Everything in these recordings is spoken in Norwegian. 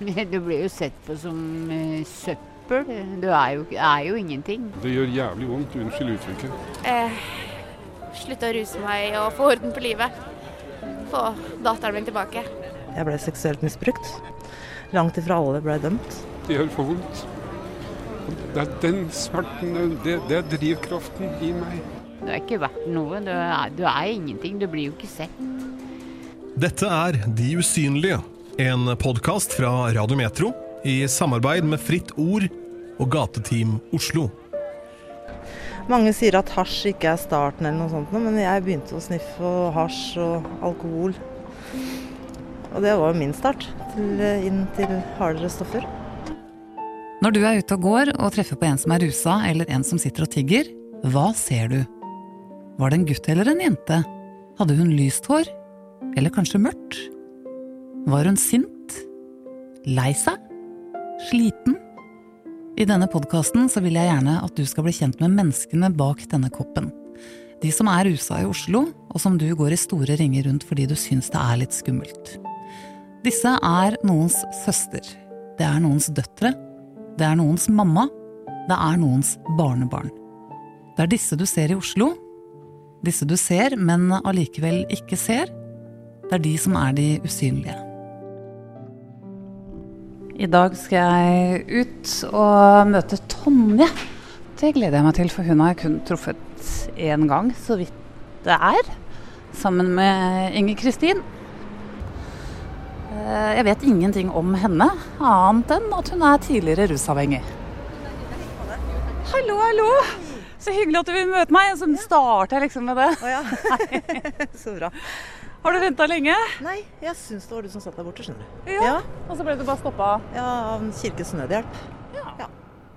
Du blir jo sett på som eh, søppel. Du er jo, er jo ingenting. Det gjør jævlig vondt, unnskyld uttrykket. Eh, slutte å ruse meg og få orden på livet. Få datteren min tilbake. Jeg ble seksuelt misbrukt. Langt ifra alle ble dømt. Det gjør for vondt. Det er den smerten, det, det er drivkraften i meg. Du er ikke verdt noe. Du er, du er ingenting. Du blir jo ikke sett. Dette er De usynlige, en podkast fra Radio Metro i samarbeid med Fritt Ord og Gateteam Oslo. Mange sier at hasj ikke er starten, eller noe sånt, men jeg begynte å sniffe hasj og alkohol. Og det var min start til, inn til hardere stoffer. Når du er ute og går og treffer på en som er rusa eller en som sitter og tigger, hva ser du? Var det en gutt eller en jente? Hadde hun lyst hår? Eller kanskje mørkt? Var hun sint? Lei seg? Sliten? I denne podkasten vil jeg gjerne at du skal bli kjent med menneskene bak denne koppen. De som er rusa i Oslo, og som du går i store ringer rundt fordi du syns det er litt skummelt. Disse er noens søster. Det er noens døtre. Det er noens mamma. Det er noens barnebarn. Det er disse du ser i Oslo. Disse du ser, men allikevel ikke ser. Det er de som er de usynlige. I dag skal jeg ut og møte Tonje. Det gleder jeg meg til, for hun har jeg kun truffet én gang, så vidt det er. Sammen med Inger Kristin. Eh, jeg vet ingenting om henne, annet enn at hun er tidligere rusavhengig. Hallo, hallo! Så hyggelig at du vil møte meg. Så starter jeg liksom med det. Så bra. Har du venta lenge? Nei, jeg syns det var du som satt der borte, skjønner du. Ja. Og så ble du bare stoppa? Ja, av Kirkens Nødhjelp.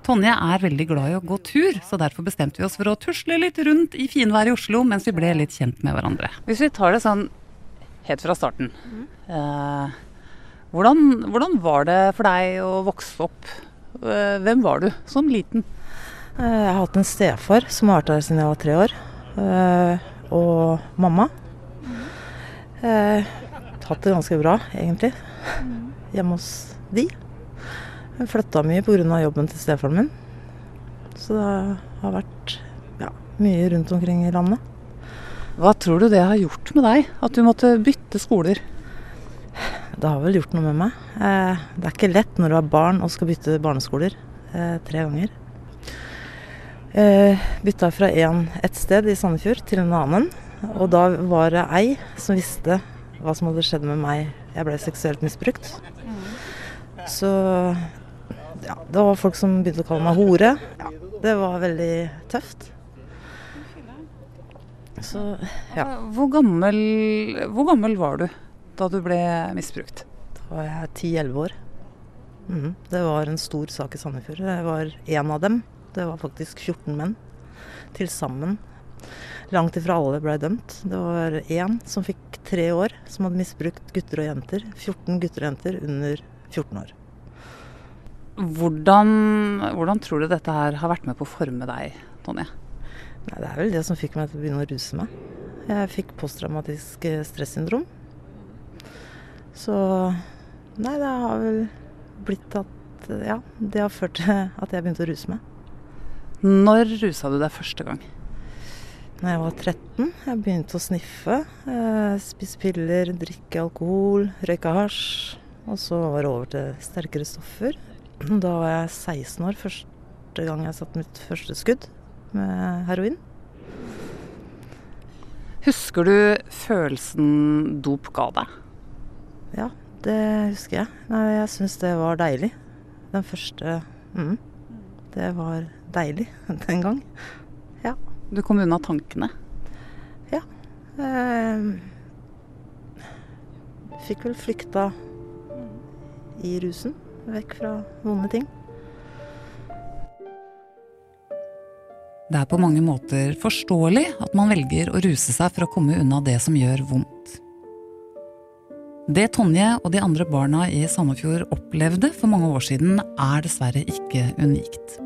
Tonje er veldig glad i å gå tur, så derfor bestemte vi oss for å tusle litt rundt i finværet i Oslo mens vi ble litt kjent med hverandre. Hvis vi tar det sånn helt fra starten. Eh, hvordan, hvordan var det for deg å vokse opp? Eh, hvem var du som liten? Eh, Jeg har hatt en stefar som har vært der siden jeg var tre år. Eh, Og mamma. Eh, Hatt det ganske bra, egentlig, hjemme hos de. Jeg flytta mye pga. jobben til stefaren min. Så det har vært ja, mye rundt omkring i landet. Hva tror du det har gjort med deg, at du måtte bytte skoler? Det har vel gjort noe med meg. Eh, Det er ikke lett når du har barn og skal bytte barneskoler eh, tre ganger. Eh, bytta fra én, et sted i Sandefjord til en annen. Og da var det ei som visste hva som hadde skjedd med meg. Jeg ble seksuelt misbrukt. Så ja, det var folk som begynte å kalle meg hore. Ja, det var veldig tøft. Så ja. Hvor gammel, hvor gammel var du da du ble misbrukt? Da var jeg 10-11 år. Mm, Det var en stor sak i Sandefjord. Jeg var én av dem. Det var faktisk 14 menn til sammen. Langt ifra alle ble dømt. Det var én som fikk tre år, som hadde misbrukt gutter og jenter. 14 gutter og jenter under 14 år. Hvordan, hvordan tror du dette her har vært med på å forme deg, Tonje? Nei, det er vel det som fikk meg til å begynne å ruse meg. Jeg fikk posttraumatisk eh, stressyndrom. Så Nei, det har vel blitt at Ja, det har ført til at jeg begynte å ruse meg. Når rusa du deg første gang? Når jeg var 13, jeg begynte å sniffe. Eh, spise piller, drikke alkohol, røyke hasj. Og så var det over til sterkere stoffer. Da var jeg 16 år første gang jeg satte mitt første skudd med heroin. Husker du følelsen dop ga deg? Ja, det husker jeg. Nei, jeg syns det var deilig. Den første mm, Det var deilig den gang. Ja. Du kom unna tankene. Ja. Eh, fikk vel flykta i rusen. Vekk fra vonde ting. Det er på mange måter forståelig at man velger å ruse seg for å komme unna det som gjør vondt. Det Tonje og de andre barna i Sandefjord opplevde for mange år siden, er dessverre ikke unikt.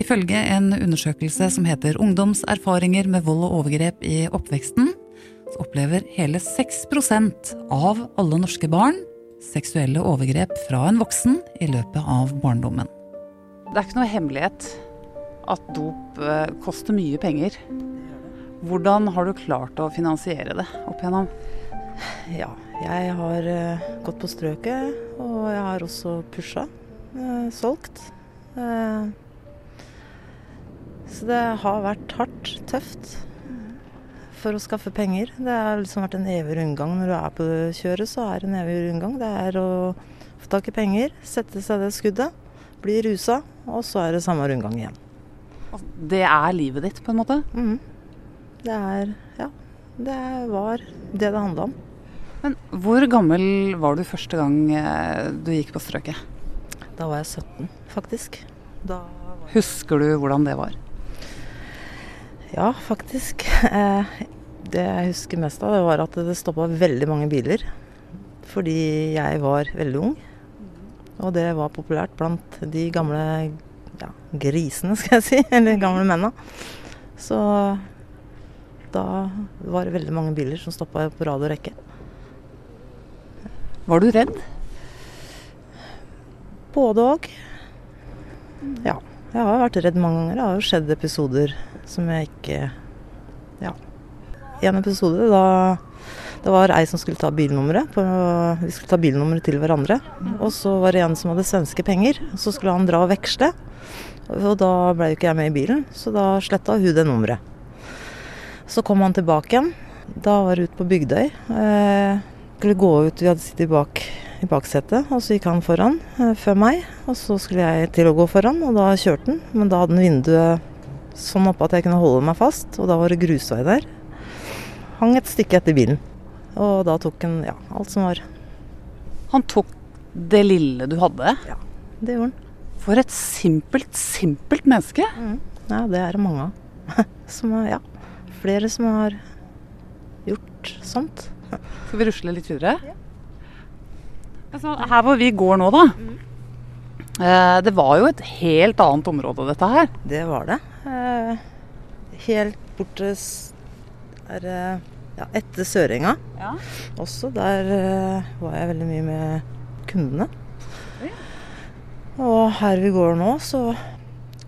Ifølge en undersøkelse som heter Ungdoms erfaringer med vold og overgrep i oppveksten, så opplever hele 6% av alle norske barn seksuelle overgrep fra en voksen i løpet av barndommen. Det er ikke noe hemmelighet at dop eh, koster mye penger. Hvordan har du klart å finansiere det opp igjennom? Ja, jeg har eh, gått på strøket, og jeg har også pusha. eh, solgt. Så det har vært hardt, tøft for å skaffe penger. Det har liksom vært en evig rundgang. Når du er på kjøret, så er det en evig rundgang. Det er å få tak i penger, sette seg det skuddet, bli rusa, og så er det samme rundgang igjen. Det er livet ditt, på en måte? Mhm. Det er Ja. Det var det det handla om. Men hvor gammel var du første gang eh, du gikk på strøket? Da var jeg 17, faktisk. Husker du hvordan det var? Ja, faktisk. Eh, det jeg husker mest av, det var at det stoppa veldig mange biler. Fordi jeg var veldig ung. Og det var populært blant de gamle ja, grisene, skal jeg si. Eller gamle mennene. Så da var det veldig mange biler som stoppa på rad og rekke. Var du redd? Både òg. Ja. Jeg har vært redd mange ganger. Det har jo skjedd episoder som jeg ikke Ja. En episode da det var ei som skulle ta bilnummeret. På, vi skulle ta bilnummeret til hverandre. Og så var det en som hadde svenske penger. Så skulle han dra og veksle. Og da ble jo ikke jeg med i bilen, så da sletta hun det nummeret. Så kom han tilbake igjen. Da var det ute på Bygdøy. Eh, skulle gå ut, vi hadde sittet bak i baksetet, og så gikk han foran eh, før meg. Og så skulle jeg til å gå foran, og da kjørte han. Men da hadde han vinduet sånn oppe at jeg kunne holde meg fast, og da var det grusvei der. Hang et stykke etter bilen. Og da tok han ja, alt som var. Han tok det lille du hadde. Ja, Det gjorde han. For et simpelt, simpelt menneske. Ja, det er det mange av. Som er, ja, flere som har gjort sånt. Skal vi rusle litt videre? Altså, her hvor vi går nå, da. Eh, det var jo et helt annet område, dette her. Det var det. Eh, helt borte der, eh, ja, etter Sørenga. Ja. Også der var jeg veldig mye med kundene. Og her vi går nå, så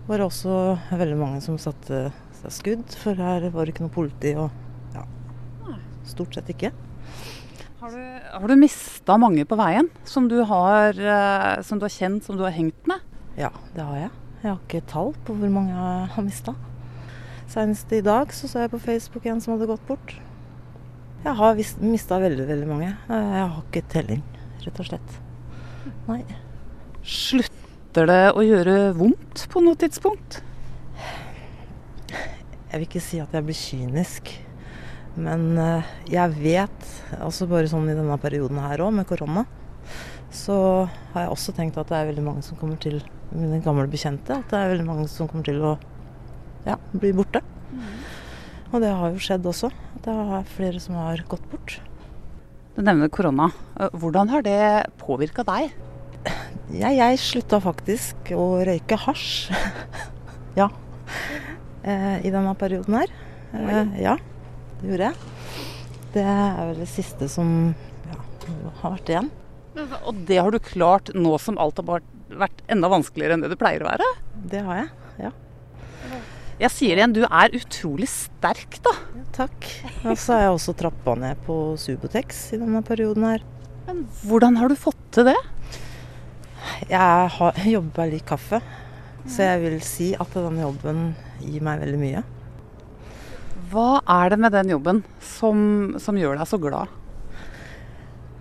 var det også veldig mange som satte seg skudd. For her var det ikke noe politi og ja, stort sett ikke. Har du, har du mista mange på veien som du, har, eh, som du har kjent, som du har hengt med? Ja, det har jeg. Jeg har ikke tall på hvor mange jeg har mista. Senest i dag så så jeg på Facebook en som hadde gått bort. Jeg har mista veldig, veldig mange. Eh, Jeg har ikke telling, rett og slett. Nei. Slutter det å gjøre vondt på noe tidspunkt? Jeg vil ikke si at jeg blir kynisk. Men eh, jeg vet, altså bare sånn i denne perioden her òg, med korona, så har jeg også tenkt at det er veldig mange som kommer til mine gamle bekjente. At det er veldig mange som kommer til å ja, bli borte. Og det har jo skjedd også. Det er flere som har gått bort. Du nevner korona. Eh, Hvordan har det påvirka deg? Ja, jeg slutta faktisk å røyke hasj. ja. Eh, I denne perioden her. Ja, gjorde jeg. Det er vel det siste som ja, har vært igjen. Og det har du klart nå som alt har vært enda vanskeligere enn det det pleier å være? Det har jeg. Ja. Jeg sier igjen, du er utrolig sterk, da. Takk. Og så har jeg også trappa ned på Subotex i denne perioden her. Men hvordan har du fått til det? Jeg har jobber litt kaffe, så jeg vil si at denne jobben gir meg veldig mye. Hva er det med den jobben som, som gjør deg så glad?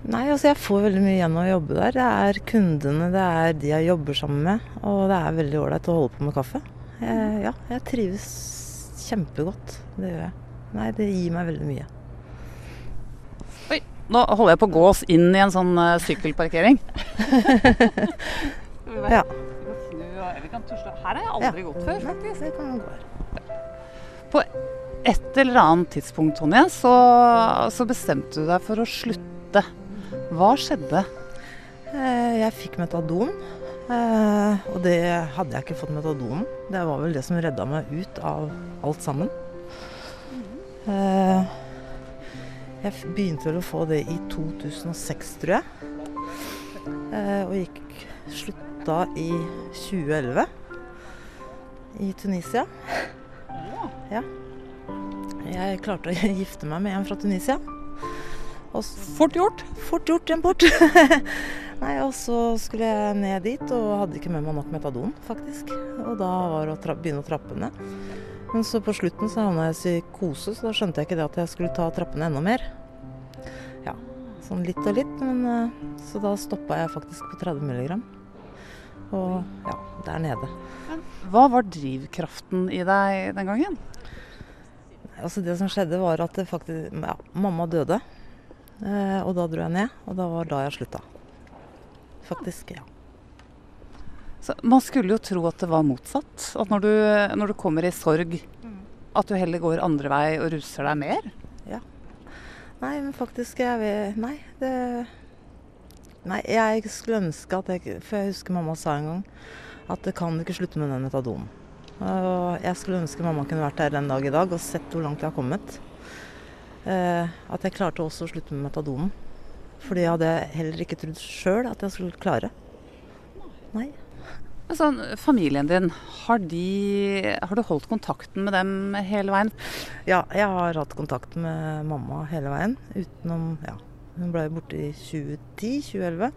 Nei, altså jeg får veldig mye igjen av å jobbe der. Det er kundene, det er de jeg jobber sammen med. Og det er veldig ålreit å holde på med kaffe. Jeg, ja, jeg trives kjempegodt. Det gjør jeg. Nei, det gir meg veldig mye. Oi, nå holder jeg på å gå oss inn i en sånn uh, sykkelparkering. Ja. Her har jeg aldri gått før, faktisk. Det kan gå her. På et eller annet tidspunkt, Tonje, så, så bestemte du deg for å slutte. Hva skjedde? Eh, Jeg fikk metadon. eh, Og det hadde jeg ikke fått metadon. Det var vel det som redda meg ut av alt sammen. Eh, Jeg begynte vel å få det i 2006, tror jeg. og gikk slutta i 2011 i Tunisia. Ja. Jeg klarte å gifte meg med en fra Tunisia. Og Fort gjort. fort gjort, en port. Nei, og så skulle jeg ned dit, og hadde ikke med meg nok metadon, faktisk. Og da var det å begynne å trappe ned. Men så på slutten så havna jeg i psykose, så da skjønte jeg ikke det at jeg skulle ta trappene enda mer. Ja, sånn litt og litt, men eh, Så da stoppa jeg faktisk på 30 milligram. Og ja, der nede. Hva var drivkraften i deg den gangen? Altså Det som skjedde, var at det faktisk, ja, mamma døde. Eh, og da dro jeg ned, og da var da jeg slutta. Faktisk, ja. Så man skulle jo tro at det var motsatt. At når du, når du kommer i sorg, at du heller går andre vei og ruser deg mer. Ja. Nei, men faktisk jeg vil, Nei, det Nei, jeg skulle ønske at jeg For jeg husker mamma sa en gang at det kan ikke slutte med den metadonen. Og jeg skulle ønske mamma kunne vært her den dag i dag og sett hvor langt jeg har kommet. Eh, at jeg klarte også å slutte med metadonen. Fordi jeg hadde heller ikke trodd sjøl at jeg skulle klare. Nei. Sånn, familien din, har, de, har du holdt kontakten med dem hele veien? Ja, jeg har hatt kontakt med mamma hele veien. Utenom Ja, hun ble borte i 2010-2011.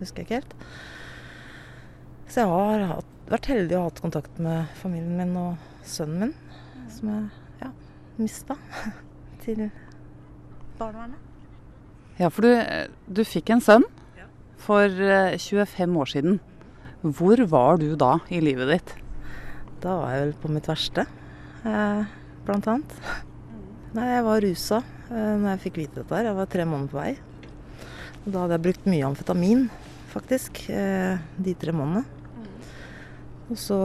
Husker jeg ikke helt. Så jeg har hatt, vært heldig og hatt kontakt med familien min og sønnen min, som jeg ja, mista til barnevernet. Ja, for du, du fikk en sønn for eh, 25 år siden. Hvor var du da i livet ditt? Da var jeg vel på mitt verste, eh, blant annet. Nei, jeg var rusa eh, når jeg fikk vite dette her. Jeg var tre måneder på vei. Og da hadde jeg brukt mye amfetamin, faktisk, eh, de tre månedene. Og så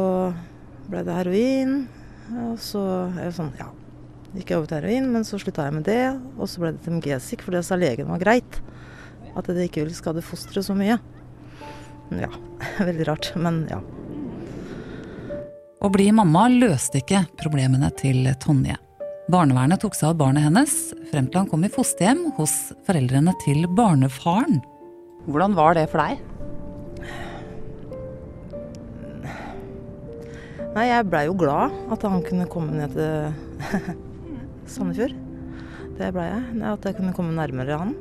ble det heroin. Og så er det sånn, ja. Gikk jeg over til heroin, men så slutta jeg med det. Og så ble det til Mgesic, for det sa legen var greit. At det ikke ville skade fosteret så mye. Ja, veldig rart, men ja. Å bli mamma løste ikke problemene til Tonje. Barnevernet tok seg av barnet hennes frem til han kom i fosterhjem hos foreldrene til barnefaren. Hvordan var det for deg? Nei, jeg blei jo glad at han kunne komme ned til Sandefjord. Det blei jeg. At jeg kunne komme nærmere han.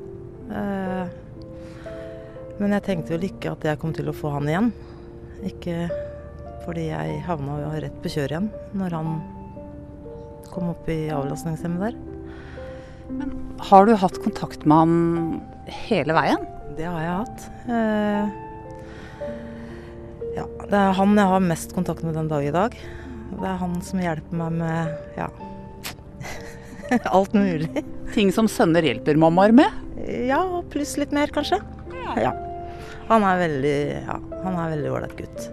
Eh, Men jeg tenkte vel ikke at jeg kom til å få han igjen. Ikke fordi jeg havna jo rett på kjøret igjen når han kom opp i avlastningshjemmet der. Har du hatt kontakt med han hele veien? Det har jeg hatt. Ja, det er han jeg har mest kontakt med den dag i dag. Det er han som hjelper meg med ja, alt mulig. Ting som sønner hjelper mammaer med? Ja, og pluss litt mer, kanskje. Ja. Han er veldig ja, han er veldig ålreit gutt.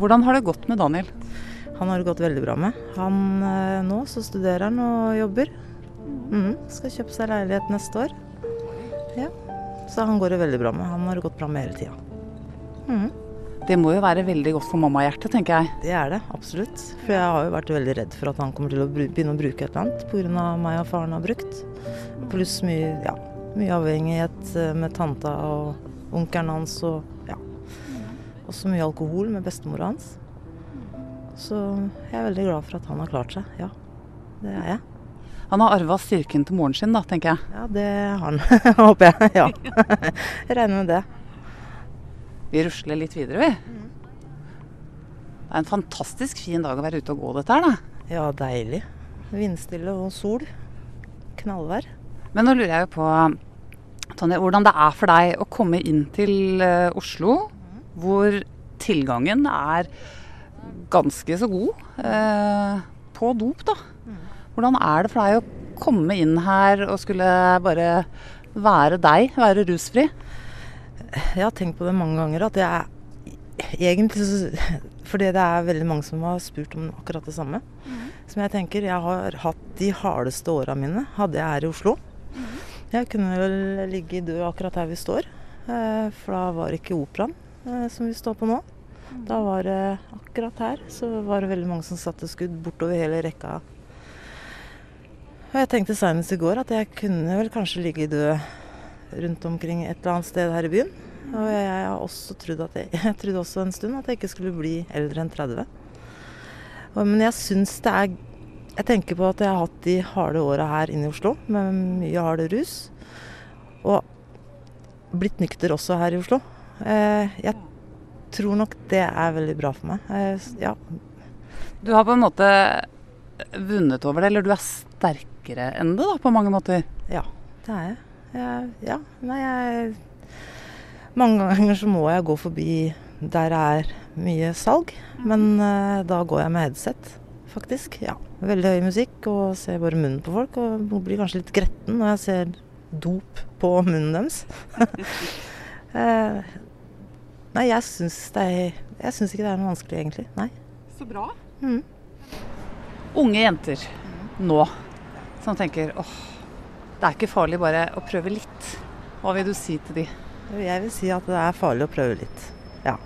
Hvordan har det gått med Daniel? Han har det gått veldig bra med. Han, eh, nå så studerer han og jobber. Mm, skal kjøpe seg leilighet neste år. Ja. Så han går det veldig bra med. Han har det gått bra med hele tida. Mhm. Det må jo være veldig godt for mammahjertet, tenker jeg. Det er det, absolutt. For jeg har jo vært veldig redd for at han kommer til å begynne å bruke et eller annet pga. meg og faren har brukt. Pluss mye, ja, mye avhengighet eh, med tanta og onkelen hans og ja. Også mye alkohol med bestemora hans. Så jeg er veldig glad for at han har klart seg. Ja, det er jeg. Han har arva styrken til moren sin, da, tenker jeg. Ja, det har han, håper jeg. Ja. Jeg regner med det. Vi rusler litt videre, vi. Det er en fantastisk fin dag å være ute og gå dette her, da. Ja, deilig. Vindstille og sol. Knallvær. Men nå lurer jeg jo på, Tonje, hvordan det er for deg å komme inn til eh, Oslo, hvor tilgangen er ganske så god eh, på dop, da. Hvordan er det for deg å komme inn her og skulle bare være deg, være rusfri? Jeg har tenkt på det mange ganger at jeg egentlig Fordi det er veldig mange som har spurt om akkurat det samme. Som jeg tenker Jeg har hatt de hardeste åra mine hadde jeg her i Oslo. Jeg kunne vel ligge død akkurat her vi står. eh, For da var det ikke operaen eh, som vi står på nå. Da var det akkurat her så var det veldig mange som satte skudd bortover hele rekka. Og jeg tenkte senest i går at jeg kunne vel kanskje ligge død rundt omkring et eller annet sted her i byen. Og jeg har også trodd at jeg, jeg trodde også en stund at jeg ikke skulle bli eldre enn 30. Og, men jeg syns det er Jeg tenker på at jeg har hatt de harde åra her inne i Oslo med mye hard rus. Og blitt nykter også her i Oslo. Eh, jeg tror nok det er veldig bra for meg. Eh, ja. Du har på en måte vunnet over det, eller du er sterkere enn det da, på mange måter? ja, det er jeg. Jeg ja. Nei, jeg Mange ganger så må jeg gå forbi der det er mye salg, men uh, da går jeg med headset, faktisk. Ja. Veldig høy musikk og ser bare munnen på folk, og blir kanskje litt gretten når jeg ser dop på munnen deres. uh, nei, jeg syns det er Jeg syns ikke det er noe vanskelig, egentlig. Nei. Så bra. Mm. Unge jenter nå som tenker åh, det er ikke farlig bare å prøve litt. Hva vil du si til de? Jeg vil si at det er farlig å prøve litt. Ja.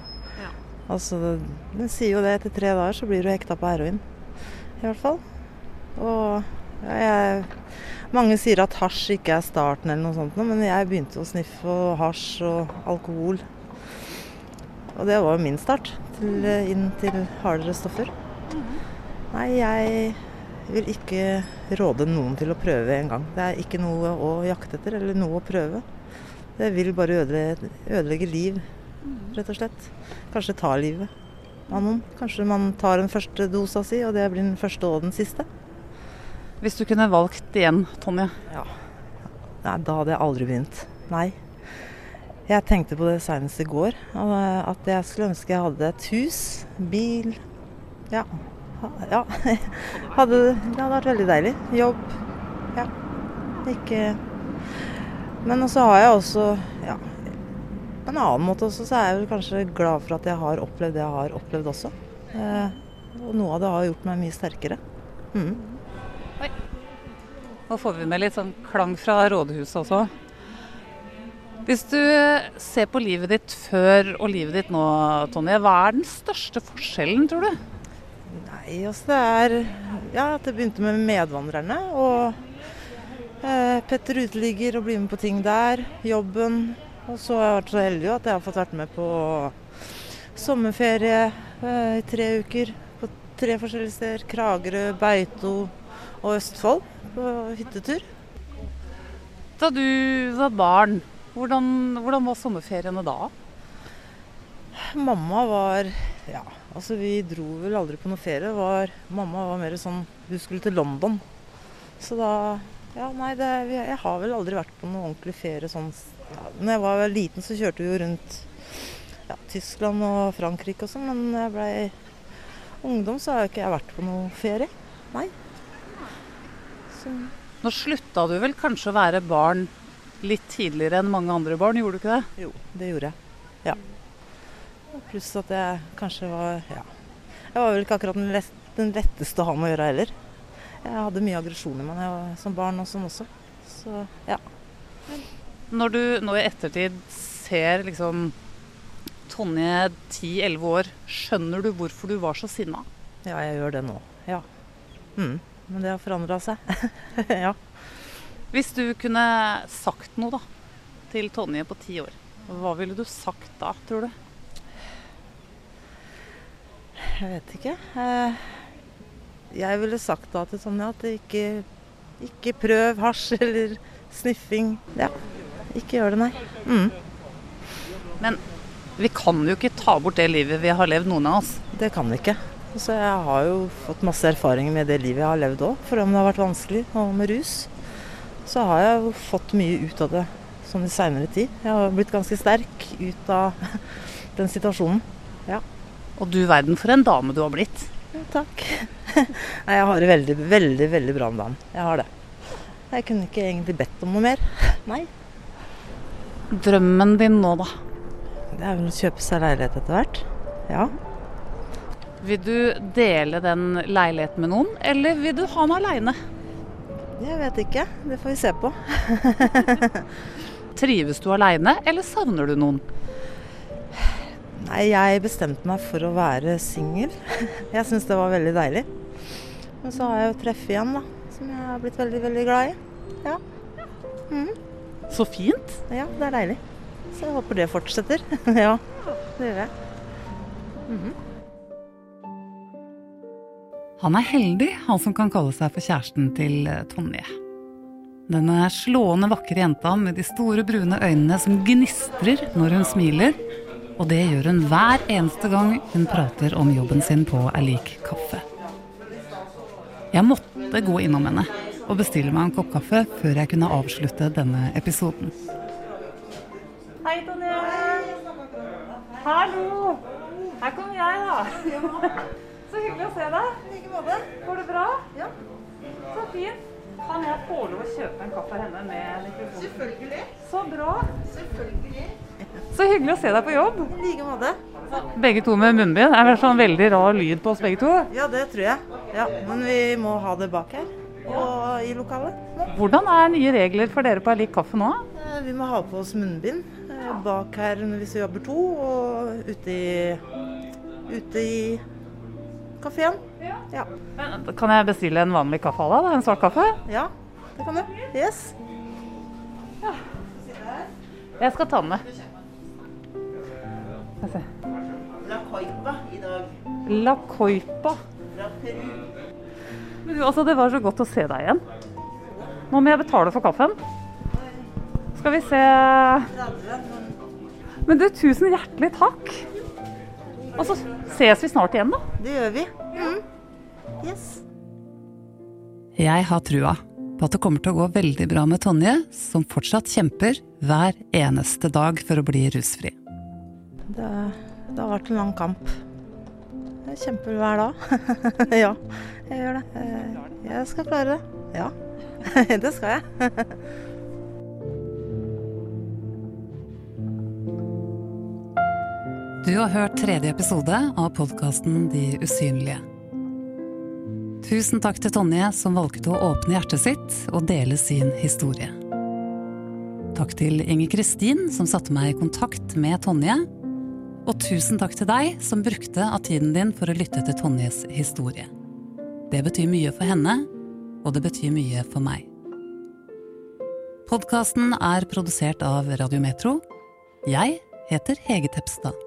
Ja. Altså, den sier jo det etter tre dager så blir du hekta på heroin. I hvert fall. Og ja, jeg, mange sier at hasj ikke er starten eller noe sånt, men jeg begynte å sniffe hasj og alkohol. Og det var jo min start til, inn til hardere stoffer. Nei, jeg vil ikke råde noen til å prøve en gang. Det er ikke noe å jakte etter, eller noe å prøve. Det vil bare ødelegge, ødelegge liv, rett og slett. Kanskje ta livet av noen. Kanskje man tar den første dosa si, og det blir den første og den siste. Hvis du kunne valgt igjen, Tonje. Nei, da hadde jeg aldri begynt. Nei. Jeg tenkte på det senest i går. eh, At jeg skulle ønske jeg hadde et hus, bil Ja. Ja. Hadde, det hadde vært veldig deilig. Jobb. Ja. Ikke Men så har jeg også ja, På en annen måte også så er jeg vel kanskje glad for at jeg har opplevd det jeg har opplevd også. Eh, og noe av det har gjort meg mye sterkere. Mm. Nå får vi med litt sånn klang fra rådhuset også. Hvis du ser på livet ditt før og livet ditt nå, Tonje, hva er den største forskjellen, tror du? Nei, altså det er Ja, at det begynte med medvandrerne. Og eh, Petter uteligger og blir med på ting der. Jobben. Og så har jeg vært så heldig at jeg har fått vært med på sommerferie eh, i tre uker. På tre forskjellige steder. Kragerø, Beito og Østfold på hyttetur. Da du var barn, hvordan, hvordan var sommerferiene da? Mamma var Ja, altså vi dro vel aldri på noe ferie. Var, mamma var mer sånn Hun skulle til London. Så da Ja, nei, det, jeg har vel aldri vært på noe ordentlig ferie sånn ja, Når jeg var liten, så kjørte vi jo rundt ja, Tyskland og Frankrike og sånn, men når jeg blei ungdom, så har jeg ikke vært på noe ferie. Nei. Så, Nå slutta du vel kanskje å være barn litt tidligere enn mange andre barn, gjorde du ikke det? jo, det gjorde jeg. Ja. Pluss at jeg kanskje var Ja. Jeg var vel ikke akkurat den, lett, den letteste å ha med å gjøre heller. Jeg hadde mye aggresjon i meg jeg var som barn og sånn også. Så ja. Når du nå i ettertid ser liksom Tonje 10-11 år, skjønner du hvorfor du var så sinna? Ja, jeg gjør det nå. Ja. Mm. Men det har forandra seg. ja. Hvis du kunne sagt noe da, til Tonje på ti år, hva ville du sagt da, tror du? Jeg vet ikke. Eh, Jeg ville sagt da til Sonja at ikke, ikke prøv hasj eller sniffing. Ja. Ikke gjør det, nei. Mm. Vi kan jo ikke ta bort det livet vi har levd, noen av oss. Det kan vi ikke. Så jeg har jo fått masse erfaringer med det livet jeg har levd òg. For om det har vært vanskelig og med rus, så har jeg jo fått mye ut av det sånn i seinere tid. Jeg har blitt ganske sterk ut av den situasjonen. Og du verden for en dame du har blitt. Ja, takk. Nei, jeg har det veldig, veldig, veldig bra om dagen. Jeg har det. Jeg kunne ikke egentlig bedt om noe mer. Nei. Drømmen din nå, da? Det er vel å kjøpe seg leilighet etter hvert. Ja. Vil du dele den leiligheten med noen, eller vil du ha den aleine? Jeg vet ikke. Det får vi se på. Trives du aleine, eller savner du noen? Nei, jeg bestemte meg for å være singel. Jeg syns det var veldig deilig. Men så har jeg jo treffet igjen, da. Som jeg har blitt veldig, veldig glad i. Ja. Så fint. Ja, det er deilig. Så jeg håper det fortsetter. ja, det gjør jeg. Han er heldig, han som kan kalle seg for kjæresten til eh, Tonje. Denne slående vakre jenta med de store brune øynene som gnistrer når hun smiler. Og det gjør hun hver eneste gang hun prater om jobben sin på Er lik kaffe. Jeg måtte gå innom henne og bestille meg en kopp kaffe før jeg kunne avslutte denne episoden. Hei, Tonje. Hallo. Her kommer jeg, da. Så hyggelig å se deg. Går det bra? Ja. Så fint. Kan jeg få lov å kjøpe en kaffe av henne med mikrofon? Selvfølgelig. Så bra. Selvfølgelig. Så hyggelig å se deg på jobb. I like måte. Begge to med munnbind. Er det sånn veldig rar lyd på oss begge to. Ja, det tror jeg. Ja, Men vi må ha det bak her. Og i lokalet. Hvordan er nye regler for dere på lik kaffe nå? Eh, Vi må ha på oss munnbind eh, bak her hvis vi jobber to, og ute i, ute i kafeen. Ja. Kan jeg bestille en vanlig kaffe av deg? En svart kaffe? ja, det kan du. Yes. Jeg skal ta den med. Skal vi se. La coipa i dag. La Coipa. Fra Peru. Men du, altså, det var så godt å se deg igjen. Nå må jeg betale for kaffen. Skal vi se Men du, tusen hjertelig takk. Og så ses vi snart igjen, da. Det gjør vi. Mm. Yes. Jeg har trua på at det kommer til å gå veldig bra med Tonje, som fortsatt kjemper hver eneste dag for å bli rusfri. Det, det har vært en lang kamp. Jeg kjemper hver dag. ja, jeg gjør det. Eh, Jeg skal klare det. Ja, det skal jeg. Du har hørt tredje episode av podkasten De usynlige. Tusen takk til Tonje som valgte å åpne hjertet sitt og dele sin historie. Takk til Inger Kristin som satte meg i kontakt med Tonje. Og tusen takk til deg som brukte av tiden din for å lytte til Tonjes historie. Det betyr mye for henne, og det betyr mye for meg. Podkasten er produsert av Radiometro. Jeg heter Hege Tepstad.